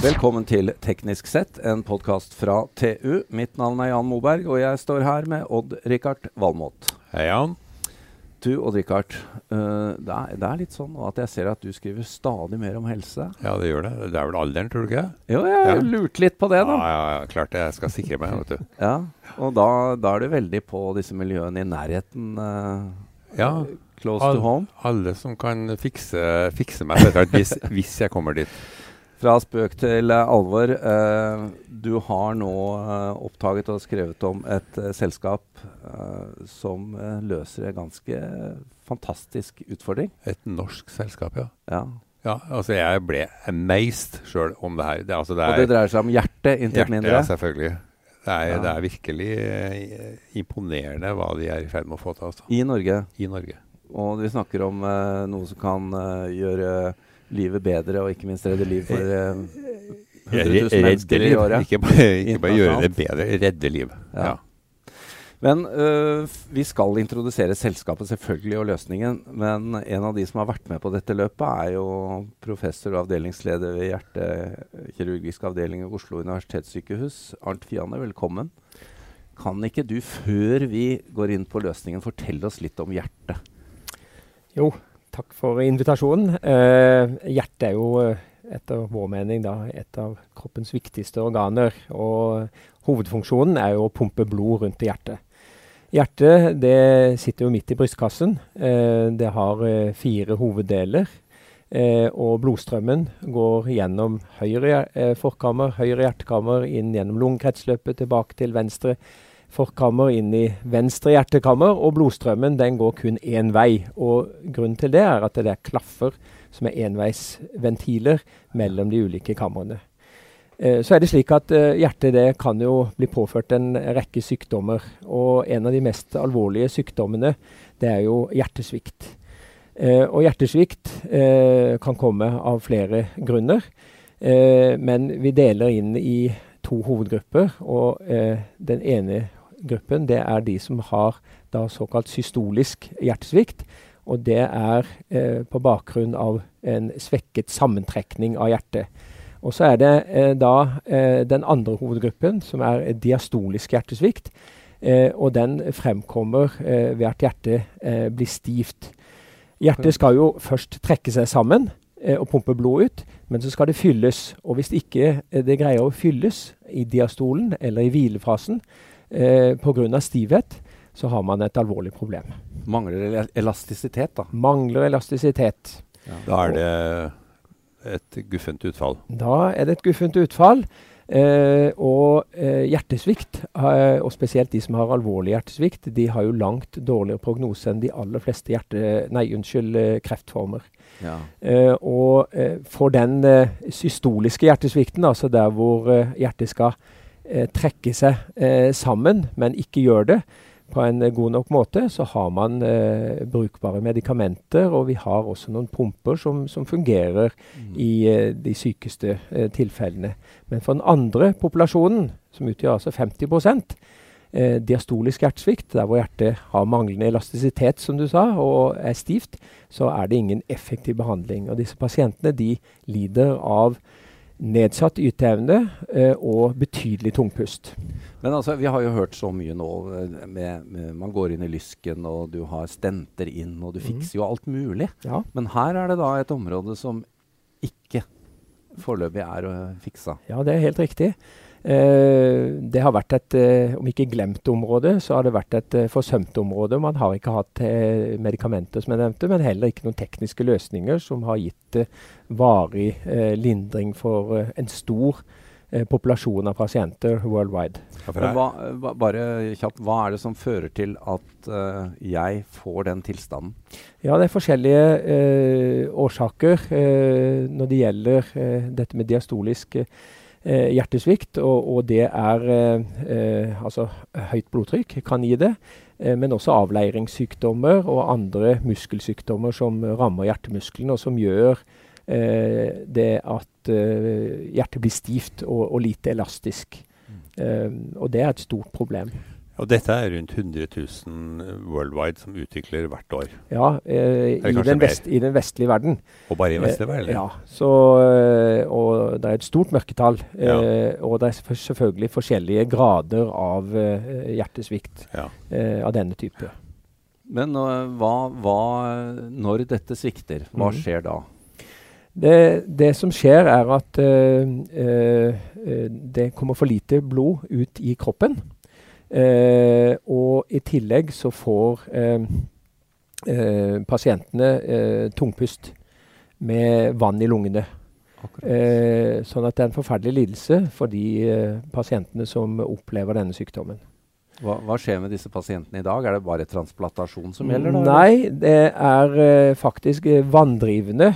Velkommen til Teknisk sett, en podkast fra TU. Mitt navn er Jan Moberg, og jeg står her med Odd-Rikard Valmot. Hei, Jan. Du, Odd-Rikard. Uh, det, det, er litt sånn at jeg ser at du skriver stadig mer om helse. Ja, det gjør det. Det er vel alderen, tror du ikke? Jo, jeg ja. lurte litt på det, da. Ja, ja, klart det. Jeg skal sikre meg, vet du. ja, Og da, da, er du veldig på disse miljøene i nærheten. Uh, ja. Close All, to home. Alle som kan fikse, fikse meg, hvis, hvis jeg kommer dit. Fra spøk til uh, alvor. Uh, du har nå uh, oppdaget og skrevet om et selskap som løser en ganske fantastisk utfordring. Et norsk selskap, ja. ja. Ja, altså jeg ble amazed sjøl om det her. Det, altså det er, og det dreier seg om hjertet, intet hjerte, mindre? Ja, selvfølgelig. Det er, ja. det er virkelig imponerende hva de er i ferd med å få til. Altså. I Norge? I Norge. Og vi snakker om noe som kan gjøre livet bedre, og ikke minst redde liv for uh, 100 000 mennesker i året. Ikke bare, ikke bare gjøre det bedre, redde liv. Ja. ja. Men uh, vi skal introdusere selskapet selvfølgelig og løsningen. Men en av de som har vært med på dette løpet, er jo professor og avdelingsleder ved hjertekirurgisk avdeling ved Oslo universitetssykehus. Arnt Fiane, velkommen. Kan ikke du, før vi går inn på løsningen, fortelle oss litt om hjertet? Jo, Takk for invitasjonen. Eh, hjertet er jo eh, etter vår mening da, et av kroppens viktigste organer. Og hovedfunksjonen er jo å pumpe blod rundt i hjertet. Hjertet det sitter jo midt i brystkassen. Eh, det har eh, fire hoveddeler. Eh, og blodstrømmen går gjennom høyre eh, forkammer, høyre hjertekammer, inn gjennom lungekretsløpet, tilbake til venstre forkammer inn i venstre hjertekammer, og blodstrømmen den går kun én vei. Og Grunnen til det er at det er klaffer som er enveisventiler mellom de ulike kamrene. Eh, så er det slik at eh, Hjertet det kan jo bli påført en rekke sykdommer. og En av de mest alvorlige sykdommene det er jo hjertesvikt. Eh, og Hjertesvikt kan komme av flere grunner. Men vi deler inn i to hovedgrupper. og Den ene gruppen, det er de som har da såkalt systolisk hjertesvikt. Og det er eh, på bakgrunn av en svekket sammentrekning av hjertet. Og så er det eh, da eh, den andre hovedgruppen, som er diastolisk hjertesvikt. Eh, og den fremkommer eh, ved at hjertet eh, blir stivt. Hjertet skal jo først trekke seg sammen og pumpe blod ut, men så skal det fylles. Og hvis ikke det greier å fylles i diastolen eller i hvilefasen, eh, pga. stivhet, så har man et alvorlig problem. Mangler elastisitet, da? Mangler elastisitet. Ja. Da er det et guffent utfall? Da er det et guffent utfall. Eh, og eh, hjertesvikt, eh, og spesielt de som har alvorlig hjertesvikt, de har jo langt dårligere prognose enn de aller fleste hjerte, nei, unnskyld, eh, kreftformer. Ja. Eh, og eh, for den systoliske hjertesvikten, altså der hvor hjertet skal trekke seg eh, sammen, men ikke gjør det på en god nok måte, så har man eh, brukbare medikamenter. Og vi har også noen pumper som, som fungerer mm. i eh, de sykeste eh, tilfellene. Men for den andre populasjonen, som utgjør altså 50 eh, diastolisk hjertesvikt, der hvor hjertet har manglende elastisitet, som du sa, og er stivt, så er det ingen effektiv behandling. Og disse pasientene de lider av nedsatt yteevne eh, og betydelig tungpust. Men altså, vi har jo hørt så mye nå. Eh, med, med, man går inn i lysken, og du har stenter inn, og du mhm. fikser jo alt mulig. Ja. Men her er det da et område som ikke foreløpig er uh, fiksa. Ja, det er helt riktig. Eh, det har vært et, eh, om ikke glemt område, så har det vært et eh, forsømt område. Man har ikke hatt medikamenter, som jeg nevnte, men heller ikke noen tekniske løsninger som har gitt varig lindring for en stor populasjon av pasienter worldwide. Hva, bare kjapt, hva er det som fører til at jeg får den tilstanden? Ja, Det er forskjellige eh, årsaker eh, når det gjelder dette med diastolisk eh, hjertesvikt, og, og, det er eh, eh, altså høyt blodtrykk kan gi det. Eh, men også avleiringssykdommer og andre muskelsykdommer som rammer hjertemuskelen, og som gjør eh, det at hjertet blir stivt og, og lite elastisk. Mm. og det er et stort problem. Og dette er rundt 100 000 worldwide som utvikler hvert år. Ja, eh, i, den vest, i, den vestlige verden. Og bare i vestlige verden? Eh, ja. Så, eh, og det er et stort mørketall. Ja. Eh, og det er selvfølgelig forskjellige grader av eh, hjertesvikt ja. eh, av denne type. Men hva, hva, når dette svikter, hva mm. skjer da? Det, det, som skjer, er at det kommer for lite blod ut i kroppen. Eh, og i tillegg så får eh, eh, pasientene tungpust med vann i lungene. Eh, sånn at det er en forferdelig lidelse for de eh, pasientene som opplever denne sykdommen. Hva, hva, skjer med disse pasientene i dag? Er det bare transplantasjon som gjelder? Da, Nei, det er eh, faktisk vanndrivende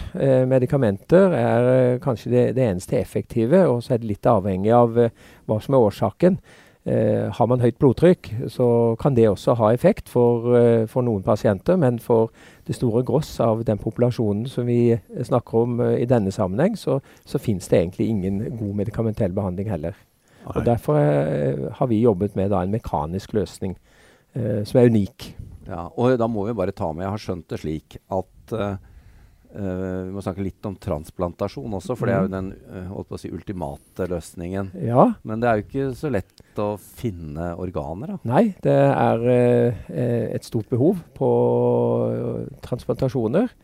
medikamenter. er kanskje det, det, eneste effektive. Og så er det litt avhengig av hva som er årsaken. Eh, har man høyt blodtrykk, så kan det også ha effekt for, eh, for, noen pasienter. Men for det store gross av den populasjonen som vi snakker om eh, i denne sammenheng, så, så finnes det egentlig ingen god medikamentell behandling heller. Nei. Og Derfor eh, har vi jobbet med da, en mekanisk løsning eh, som er unik. Ja, og da må vi bare ta med, Jeg har skjønt det slik at uh, Uh, vi må snakke litt om transplantasjon også, for det er jo mm. den uh, si, ultimate løsningen. Ja. Men det er jo ikke så lett å finne organer? da? Nei, det er uh, et stort behov på transplantasjoner.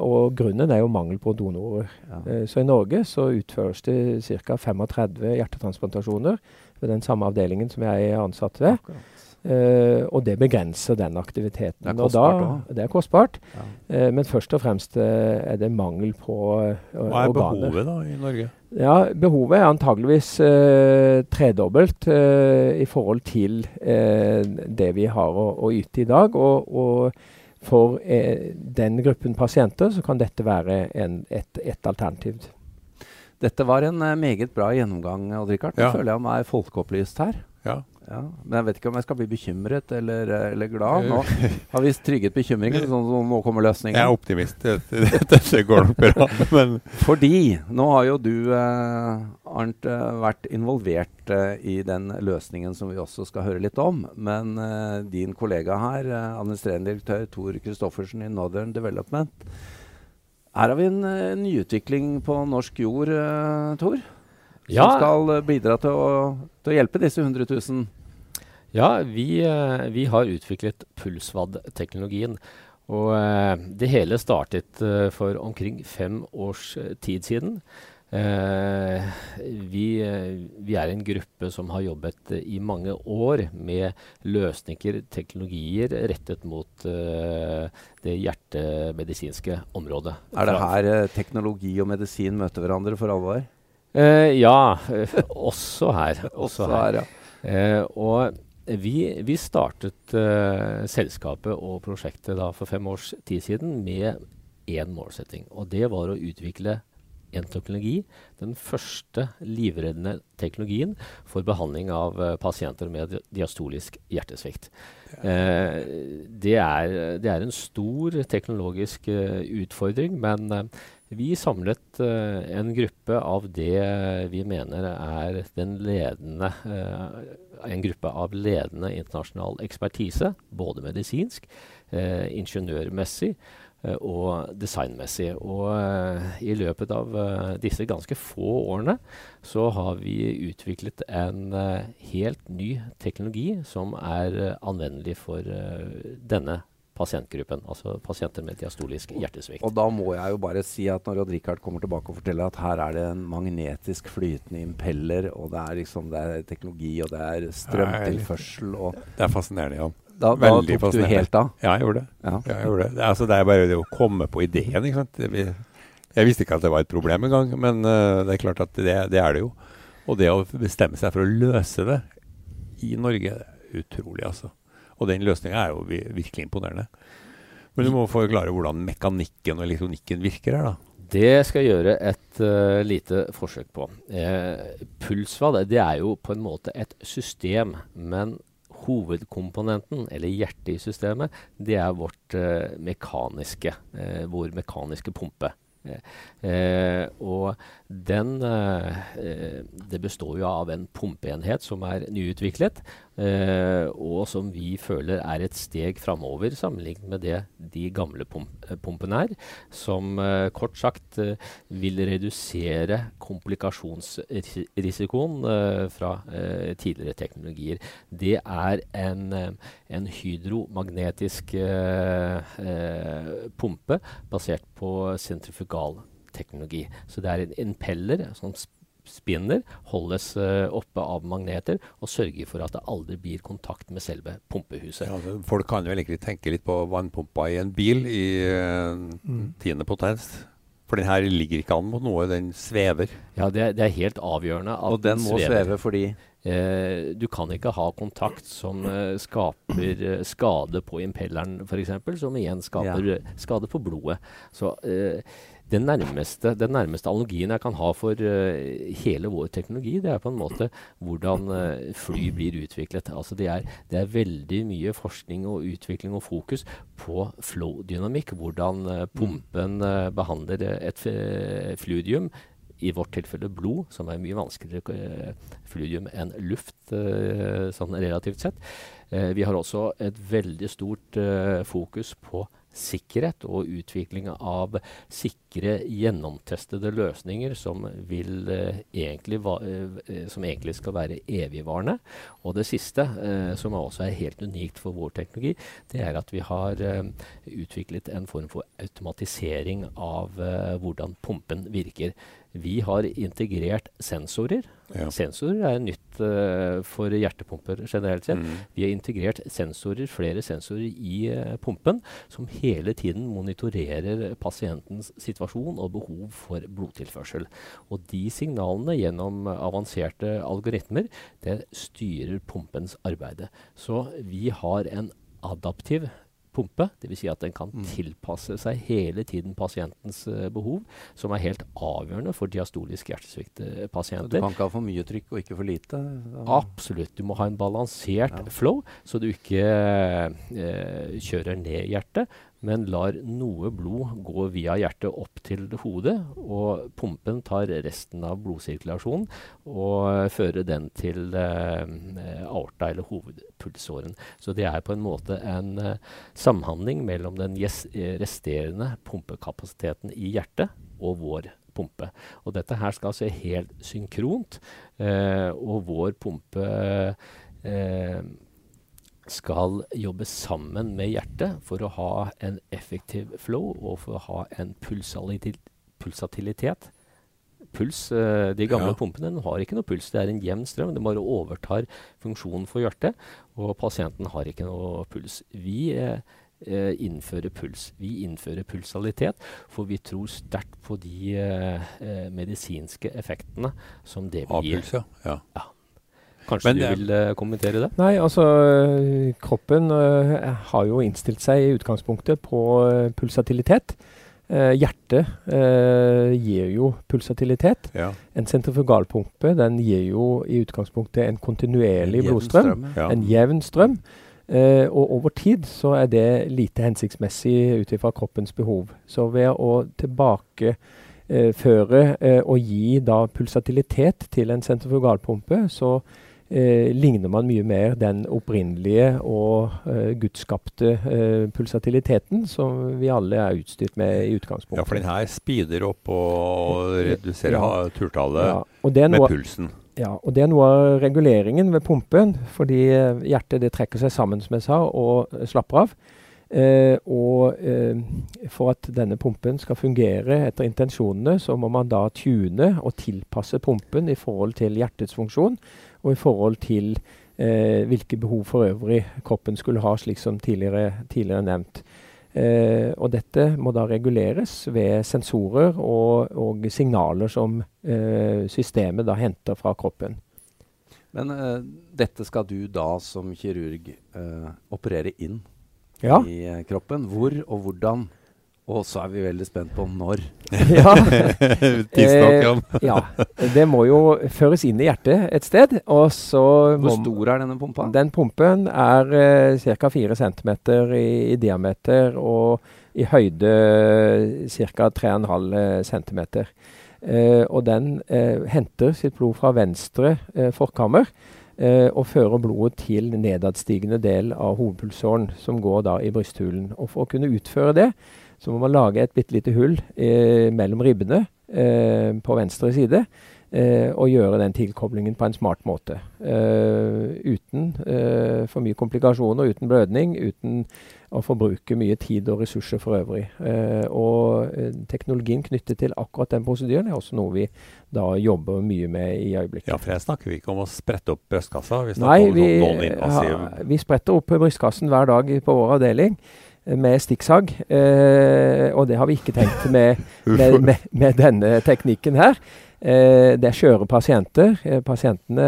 og grunnen er jo mangel på donorer. Ja. så i Norge så utføres det ca. 35 hjertetransplantasjoner ved den samme avdelingen som jeg er ansatt ved. Akkurat. Uh, og det begrenser den aktiviteten. Det er kostbart Da, Det er kostbart. Ja. Uh, men først og fremst uh, er det mangel på organer. Hva er organer. behovet da i Norge? Ja, Behovet er antageligvis tredobbelt i forhold til det vi har å, å, yte i dag. Og, og for den gruppen pasienter så kan dette være en, et, et alternativ. Dette var en meget bra gjennomgang, Odd Rikard. Nå ja. føler jeg meg folkeopplyst her. Ja. Men jeg vet ikke om jeg skal bli bekymret eller, eller glad. Nå har vi trygget bekymringen, sånn som nå kommer løsningen. Jeg er optimist. Dette går nok bra. Men Fordi nå har jo du, eh, Arnt, eh, vært involvert eh, i den løsningen som vi også skal høre litt om. Men eh, din kollega her, eh, administrerende direktør Tor Christoffersen i Northern Development Her har vi en nyutvikling på norsk jord, Tor? Ja. som skal eh, bidra til å, til å, hjelpe disse 100 000? Ja, vi, eh, vi har utviklet pulsvadd-teknologien. Og eh, det hele startet for omkring fem års tid siden. Vi, vi, er en gruppe som har jobbet i mange år med løsninger, teknologier rettet mot det hjertemedisinske området. Er det her teknologi og medisin møter hverandre for alvor? Uh, ja, også her. Også her, ja. eh, og vi, vi startet selskapet og prosjektet da for fem års tid siden med én målsetting. Og det var å utvikle en teknologi, den første livreddende teknologien for behandling av pasienter med diastolisk hjertesvikt. Det er, det, er, en stor teknologisk utfordring, men vi samlet uh, en gruppe av det vi mener er den ledende uh, En gruppe av ledende internasjonal ekspertise, både medisinsk, uh, ingeniørmessig og designmessig. Og i løpet av disse ganske få årene så har vi utviklet en helt ny teknologi som er anvendelig for denne pasientgruppen. Altså pasienter med diastolisk hjertesvikt. Og da må jeg jo bare si at når Odd Rikard kommer tilbake og forteller at her er det en magnetisk flytende impeller, og det er liksom det er teknologi, og det er strømtilførsel og Det er fascinerende, Jan. Da, da tok du helt av? Ja, jeg gjorde det. Ja. Ja, jeg gjorde det. Altså, det er bare det å komme på ideen, ikke sant. Jeg visste ikke at det var et problem engang, men uh, det er klart at det, det, er det jo. Og det å bestemme seg for å løse det i Norge, det er utrolig, altså. Og den løsninga er jo virkelig imponerende. Men du må forklare hvordan mekanikken og elektronikken virker her, da. Det skal jeg gjøre et uh, lite forsøk på. Eh, Pulsvad det er jo på en måte et system, men hovedkomponenten, eller hjertet i systemet, det er vårt uh, mekaniske, uh, vår mekaniske pumpe. Eh, og den eh, Det består jo av en pumpeenhet som er nyutviklet. Eh, og som vi føler er et steg framover sammenlignet med det de gamle eh, pumpene er. Som eh, kort sagt eh, vil redusere komplikasjonsrisikoen eh, fra tidligere teknologier. Det er en, en hydromagnetisk pumpe basert på sentrifugalteknologi. Så det er en impeller som spinner, holdes uh, oppe av magneter og sørger for at det aldri blir kontakt med selve pumpehuset. Ja, altså, folk kan vel egentlig tenke litt på vannpumpa i en bil i uh, mm. tiende potens. For den her ligger ikke an mot noe, den svever. Ja, det, det er helt avgjørende at og den, den må svever. sveve fordi Eh, du kan ikke ha kontakt som eh, skaper eh, skade på impelleren f.eks., som igjen skaper ja. skade på blodet. Så den nærmeste, den nærmeste analogien jeg kan ha for uh, hele vår teknologi, det er på en måte hvordan uh, fly blir utviklet. Altså det, er, det er, veldig mye forskning og utvikling og fokus på flow-dynamikk. Hvordan uh, pumpen behandler et fluidium i vårt tilfelle blod, som er mye vanskeligere fluidium enn luft, sånn relativt sett. vi har også et veldig stort fokus på sikkerhet og utvikling av sikre, gjennomtestede løsninger som, vil, eh, egentlig, eh, som egentlig skal være evigvarende. Og det siste, eh, som også er helt unikt for vår teknologi, det er at vi har eh, utviklet en form for automatisering av eh, hvordan pumpen virker. Vi har integrert sensorer. Ja. Sensorer er nytt uh, for hjertepumper generelt sett. Mm. Vi har integrert sensorer, flere sensorer i uh, pumpen som hele tiden monitorerer pasientens situasjon og behov for blodtilførsel. Og de signalene gjennom avanserte algoritmer det styrer pumpens arbeid. Så vi har en adaptiv pumpe. Dvs. Si at den kan mm. tilpasse seg hele tiden pasientens uh, behov, som er helt avgjørende for diastolisk hjertesviktpasienter. Du kan ikke ha for mye trykk og ikke for lite? Da. Absolutt. Du må ha en balansert ja. flow, så du ikke uh, kjører ned hjertet, men lar noe blod gå via hjertet opp til hodet, og pumpen tar resten av blodsirkulasjonen og fører den til eh, aorta, eller hovedpulsåren. Så det er på en måte en eh, samhandling mellom den resterende pumpekapasiteten i hjertet og vår pumpe. Og dette her skal se helt synkront, eh, og vår pumpe eh, skal jobbe sammen med hjertet for å ha en effektiv flow og for å ha en pulsatilitet. Puls, uh, De gamle ja. pumpene har ikke noe puls, det er en jevn strøm. Det bare overtar funksjonen for hjertet, og pasienten har ikke noe puls. Vi eh, innfører puls. Vi innfører pulsalitet, for vi tror sterkt på de eh, medisinske effektene som det vil gi. Av puls, ja. ja. Kanskje Men, du vil uh, kommentere det? Nei, altså kroppen uh, har jo innstilt seg i utgangspunktet på uh, pulsatilitet. hjertet gir jo pulsatilitet. Ja. En sentrifugalpumpe den gir jo i utgangspunktet en kontinuerlig en blodstrøm. Strøm, ja. En jevn strøm. og over tid så er det lite hensiktsmessig ut ifra kroppens behov. Så ved å tilbake føre og gi da pulsatilitet til en sentrifugalpumpe, så eh, ligner man mye mer den opprinnelige og eh, gudsskapte eh, pulsatiliteten som vi alle er utstyrt med i utgangspunktet. Ja, for den her speeder opp og reduserer ja. turtallet ja, med pulsen. Ja, og det er noe av reguleringen ved pumpen, fordi eh, hjertet det trekker seg sammen, som jeg sa, og slapper av. Eh, og eh, for at denne pumpen skal fungere etter intensjonene, så må man da tune og tilpasse pumpen i forhold til hjertets funksjon og i forhold til eh, hvilke behov for øvrig kroppen skulle ha, slik som tidligere, tidligere nevnt. Eh, og dette må da reguleres ved sensorer og, og signaler som eh, systemet da henter fra kroppen. Men uh, dette skal du da som kirurg uh, operere inn ja. i uh, kroppen. Hvor og hvordan og så er vi veldig spent på når. ja. eh, ja. Det må jo føres inn i hjertet et sted. Og så Hvor stor er denne pumpa? Den pumpen er eh, ca. 4 cm i, i, diameter og i høyde ca. 3,5 cm. Eh, og den eh, henter sitt blod fra venstre eh, forkammer. eh, og fører blodet til nedadstigende del av hovedpulsåren, som går da i brysthulen. Og For å kunne utføre det, så må man lage et bitte lite hull eh, mellom ribbene eh, på venstre side. Eh, og gjøre den tilkoblingen på en smart måte. Eh, uten eh, for mye komplikasjoner, uten blødning, uten å forbruke mye tid og ressurser for øvrig. og teknologien knyttet til akkurat den prosedyren er også noe vi da jobber mye med i øyeblikket. Ja, for jeg snakker vi ikke om å sprette opp brystkassa? Vi Nei, vi, ja, vi spretter opp brystkassen hver dag på vår avdeling med stikksag. Eh, og det har vi ikke tenkt med, med, med, med denne teknikken her. Eh, det er skjøre pasienter. Eh, pasientene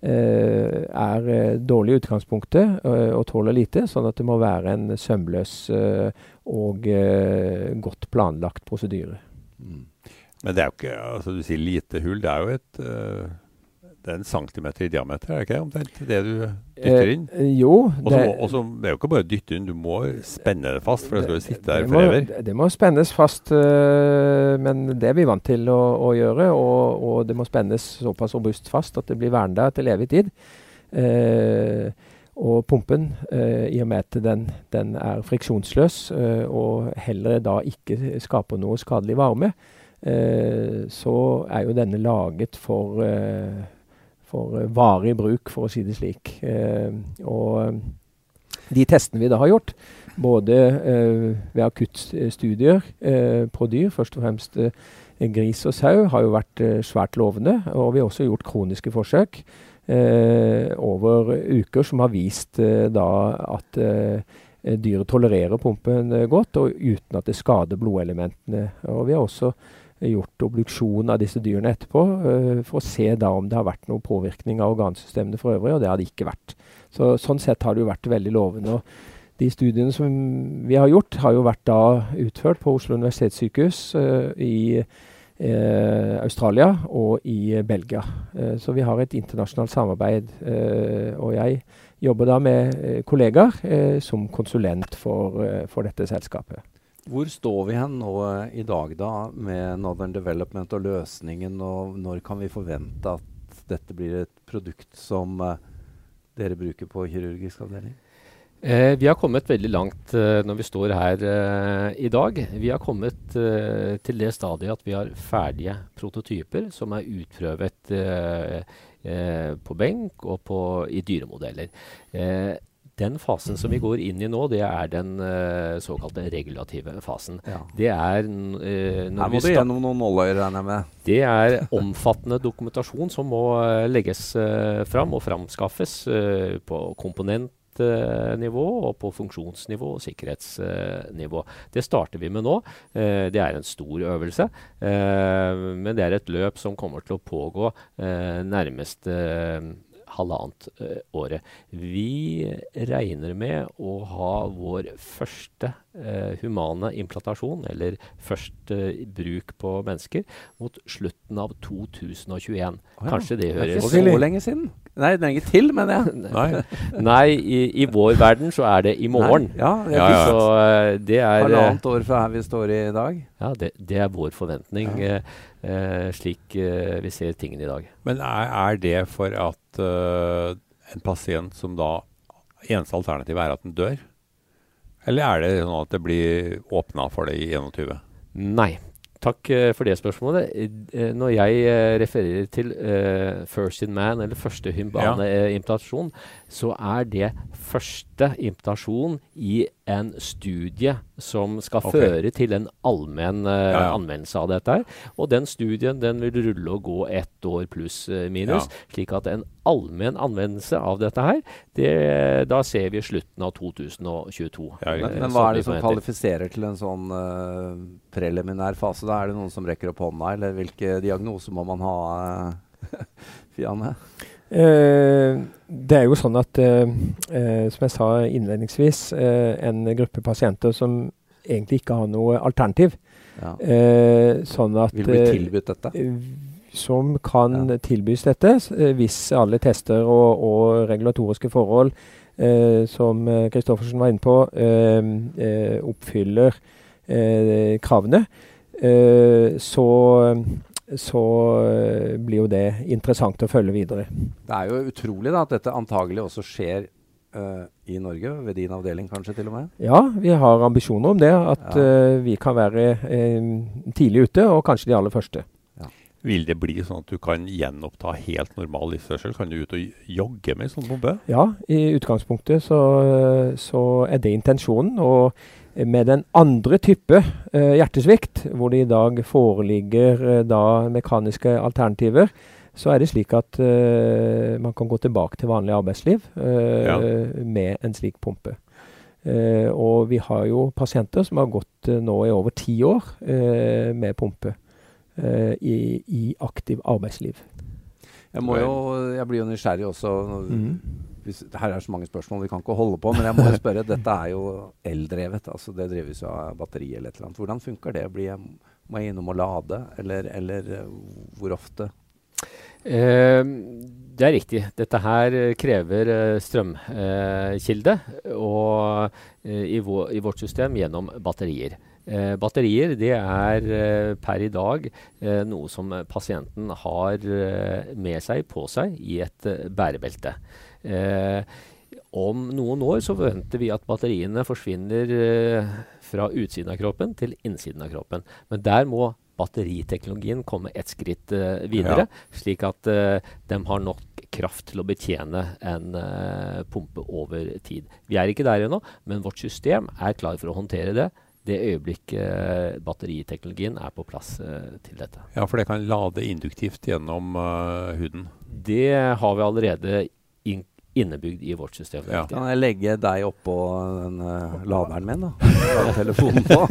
eh, er dårlige i utgangspunktet og tåler lite, sånn at det må være en sømløs og godt planlagt prosedyre. Mm. Men det er jo ikke altså Du sier lite hull. Det er jo et det er en centimeter i diameter, er det ikke omtrent det du dytter inn? Eh, jo. Også, det, også, det, er jo ikke bare å dytte inn, du må spenne det fast, for det skal jo sitte der forever. Det, det må spennes fast, øh, men det er vi vant til å, å gjøre. Og, og, det må spennes såpass robust fast at det blir vernet til evig tid. Eh, og pumpen, eh, i og med at den, den er friksjonsløs og heller da ikke skaper noe skadelig varme, så er jo denne laget for for eh, varig bruk, for å si det slik. Eh, og eh, de testene vi da har gjort, både ved akuttstudier på dyr, først og fremst gris og sau, har jo vært svært lovende. Og vi har også gjort kroniske forsøk over uker som har vist da at dyret tolererer pumpen godt, og uten at det skader blodelementene. Og vi har også gjort obduksjon av disse dyrene etterpå uh, for å se da om det har vært noe påvirkning av organsystemene for øvrig, og det har det ikke vært. Så, sånn sett har det jo vært veldig lovende. og De studiene som vi har gjort, har jo vært da utført på Oslo universitetssykehus uh, i uh, Australia og i Belgia. så vi har et internasjonalt samarbeid, og jeg jobber da med kollegaer som konsulent for, for dette selskapet. Hvor står vi hen nå eh, i dag da med Northern Development og løsningen, og når kan vi forvente at dette blir et produkt som uh, dere bruker på kirurgisk avdeling? Eh, vi har kommet veldig langt uh, når vi står her uh, i dag. Vi har kommet uh, til det stadiet at vi har ferdige prototyper som er utprøvet på benk og på, i dyremodeller. Den fasen som vi går inn i nå, det er den uh, såkalte regulative fasen. Ja. Det er uh, Her må du gjennom noen nåløyer, regner jeg med. Det er omfattende dokumentasjon som må uh, legges uh, fram og framskaffes på komponentnivå og på funksjonsnivå og sikkerhetsnivå. Det starter vi med nå. det er en stor øvelse, men det er et løp som kommer til å pågå nærmest halvannet uh, året. Vi regner med å ha vår første humane implantasjon, eller først uh, bruk på mennesker, mot slutten av 2021. Oh, ja. Kanskje det høres Det er ikke så lenge siden. Nei, lenge til, mener jeg. Nei, Nei i, i, vår verden så er det i morgen. Nei, ja, ja, ja. Så det er Halvannet år fra her vi står i dag. Ja, det, det er vår forventning. Ja. Eh, slik eh, vi ser tingene i dag. Men er, er det for at uh, en pasient som da Eneste alternativet er at den dør? Eller er det sånn at det blir åpna for det i 21? Nei. Takk uh, for det spørsmålet. Uh, når jeg refererer til first in man, eller første hymbaneimplantasjon, ja. så er det første implantasjon i en studie som skal okay. føre til en allmenn uh, ja, ja. anvendelse av dette. her. Og den studien den vil rulle og gå ett år pluss uh, minus. Ja. Slik at en allmenn anvendelse av dette her, det, da ser vi slutten av 2022. men, men hva er det som kvalifiserer til en sånn uh, preliminær fase? Da Er det noen som rekker opp hånda, eller hvilke diagnoser må man ha? Fianne? Eh, det er jo sånn at, eh, eh, som jeg sa innledningsvis, en gruppe pasienter som egentlig ikke har noe alternativ. Ja. sånn at Vil bli tilbudt dette? som kan ja. tilbys dette, hvis alle tester og, og regulatoriske forhold, eh, som Kristoffersen var inne på, eh, oppfyller eh, kravene. så så uh, blir jo det interessant å følge videre. Det er jo utrolig da, at dette antagelig også skjer uh, i Norge, ved din avdeling kanskje til og med? Ja, vi har ambisjoner om det. At ja. uh, vi kan være tidlig ute, og kanskje de aller første. Vil det bli sånn at du kan gjenoppta helt normal livsførsel? Kan du ut og jogge med en sånn bombe? Ja, i utgangspunktet så, så er det intensjonen. Og med den andre type eh, hjertesvikt, hvor det i dag foreligger eh, da mekaniske alternativer, så er det slik at eh, man kan gå tilbake til vanlig arbeidsliv ja. med en slik pumpe. og vi har jo pasienter som har gått nå i over ti år med pumpe. Eh, i, i, aktiv arbeidsliv. Jeg, jo, jeg, blir jo nysgjerrig også. Mm. Hvis, her er så mange spørsmål, vi kan ikke holde på. Men jeg må jo spørre. dette er jo eldrevet. altså Det drives jo av batteri eller et eller annet. Hvordan funker det? Blir jeg, må jeg innom og lade, eller, eller eh, hvor ofte? Eh, det er riktig. Dette her krever uh, strømkilde. Eh, og eh, i, vår, i, vårt system gjennom batterier. Eh, batterier det er eh, per i dag eh, noe som pasienten har eh, med seg, på seg, i et eh, bærebelte. Eh, om noen år så forventer vi at batteriene forsvinner fra utsiden av kroppen til innsiden av kroppen. Men der må batteriteknologien komme et skritt videre, ja. slik at de har nok kraft til å betjene en pumpe over tid. Vi er ikke der ennå, men vårt system er klar for å håndtere det det øyeblikket uh, batteriteknologien er på plass uh, til dette. Ja, For det kan lade induktivt gjennom uh, huden? Det har vi allerede innebygd i vårt system. Ja. Kan jeg legge deg oppå den laderen min, da? telefonen på?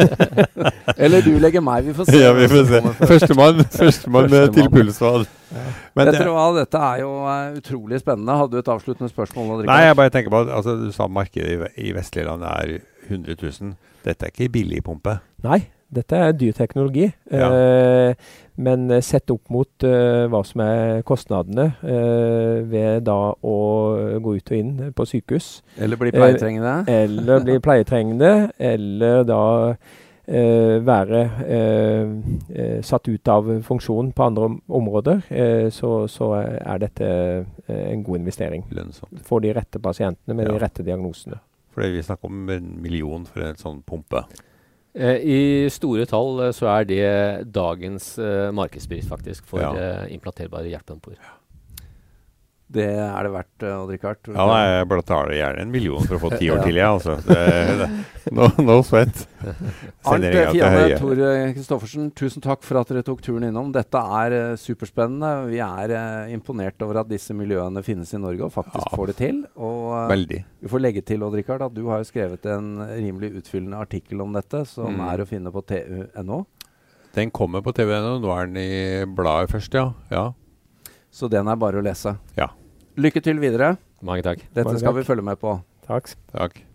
Eller du legger meg, vi får se. Ja, vi får se. Førstemann første med til pulsvad. Ja. Men det, hva, dette er jo utrolig spennende. Hadde du et avsluttende spørsmål? Nei, jeg bare tenker på at altså, Du sa markedet i, i vestlige land er 100 000. Dette er ikke billigpumpe? Nei, dette er dyr teknologi. Ja. Eh, men sett opp mot eh, hva som er kostnadene eh, ved da å gå ut og inn på sykehus. Eller bli pleietrengende? Eh, eller bli pleietrengende. eller da eh, være eh, satt ut av funksjon på andre områder, så, så, er dette en god investering. Lønnsomt. For de rette pasientene med ja. de rette diagnosene. For vi snakker om en million for en sånn pumpe. Eh, I store tall eh, så er det dagens eh, markedspris faktisk for ja. implanterbare hjertepumper. Ja. Det er det verdt, uh, Odd Rikard? Ja, nei, jeg betaler gjerne en million for å få ti år til, jeg. Altså. Det, det, no, no sweat. Arnt Fiane Tor Kristoffersen, tusen takk for at dere tok turen innom. Dette er uh, superspennende. Vi er uh, imponert over at disse miljøene finnes i Norge og faktisk ja, får det til. Og veldig. vi får legge til Odd Rikard, at du har jo skrevet en rimelig utfyllende artikkel om dette, som mm. er å finne på tu.no. Den kommer på tv.no. Nå er den i bladet først, ja. ja. Så den er bare å lese. Ja. Lykke til videre. Mange takk. Dette Mange skal takk. vi følge med på. Takk. takk. takk.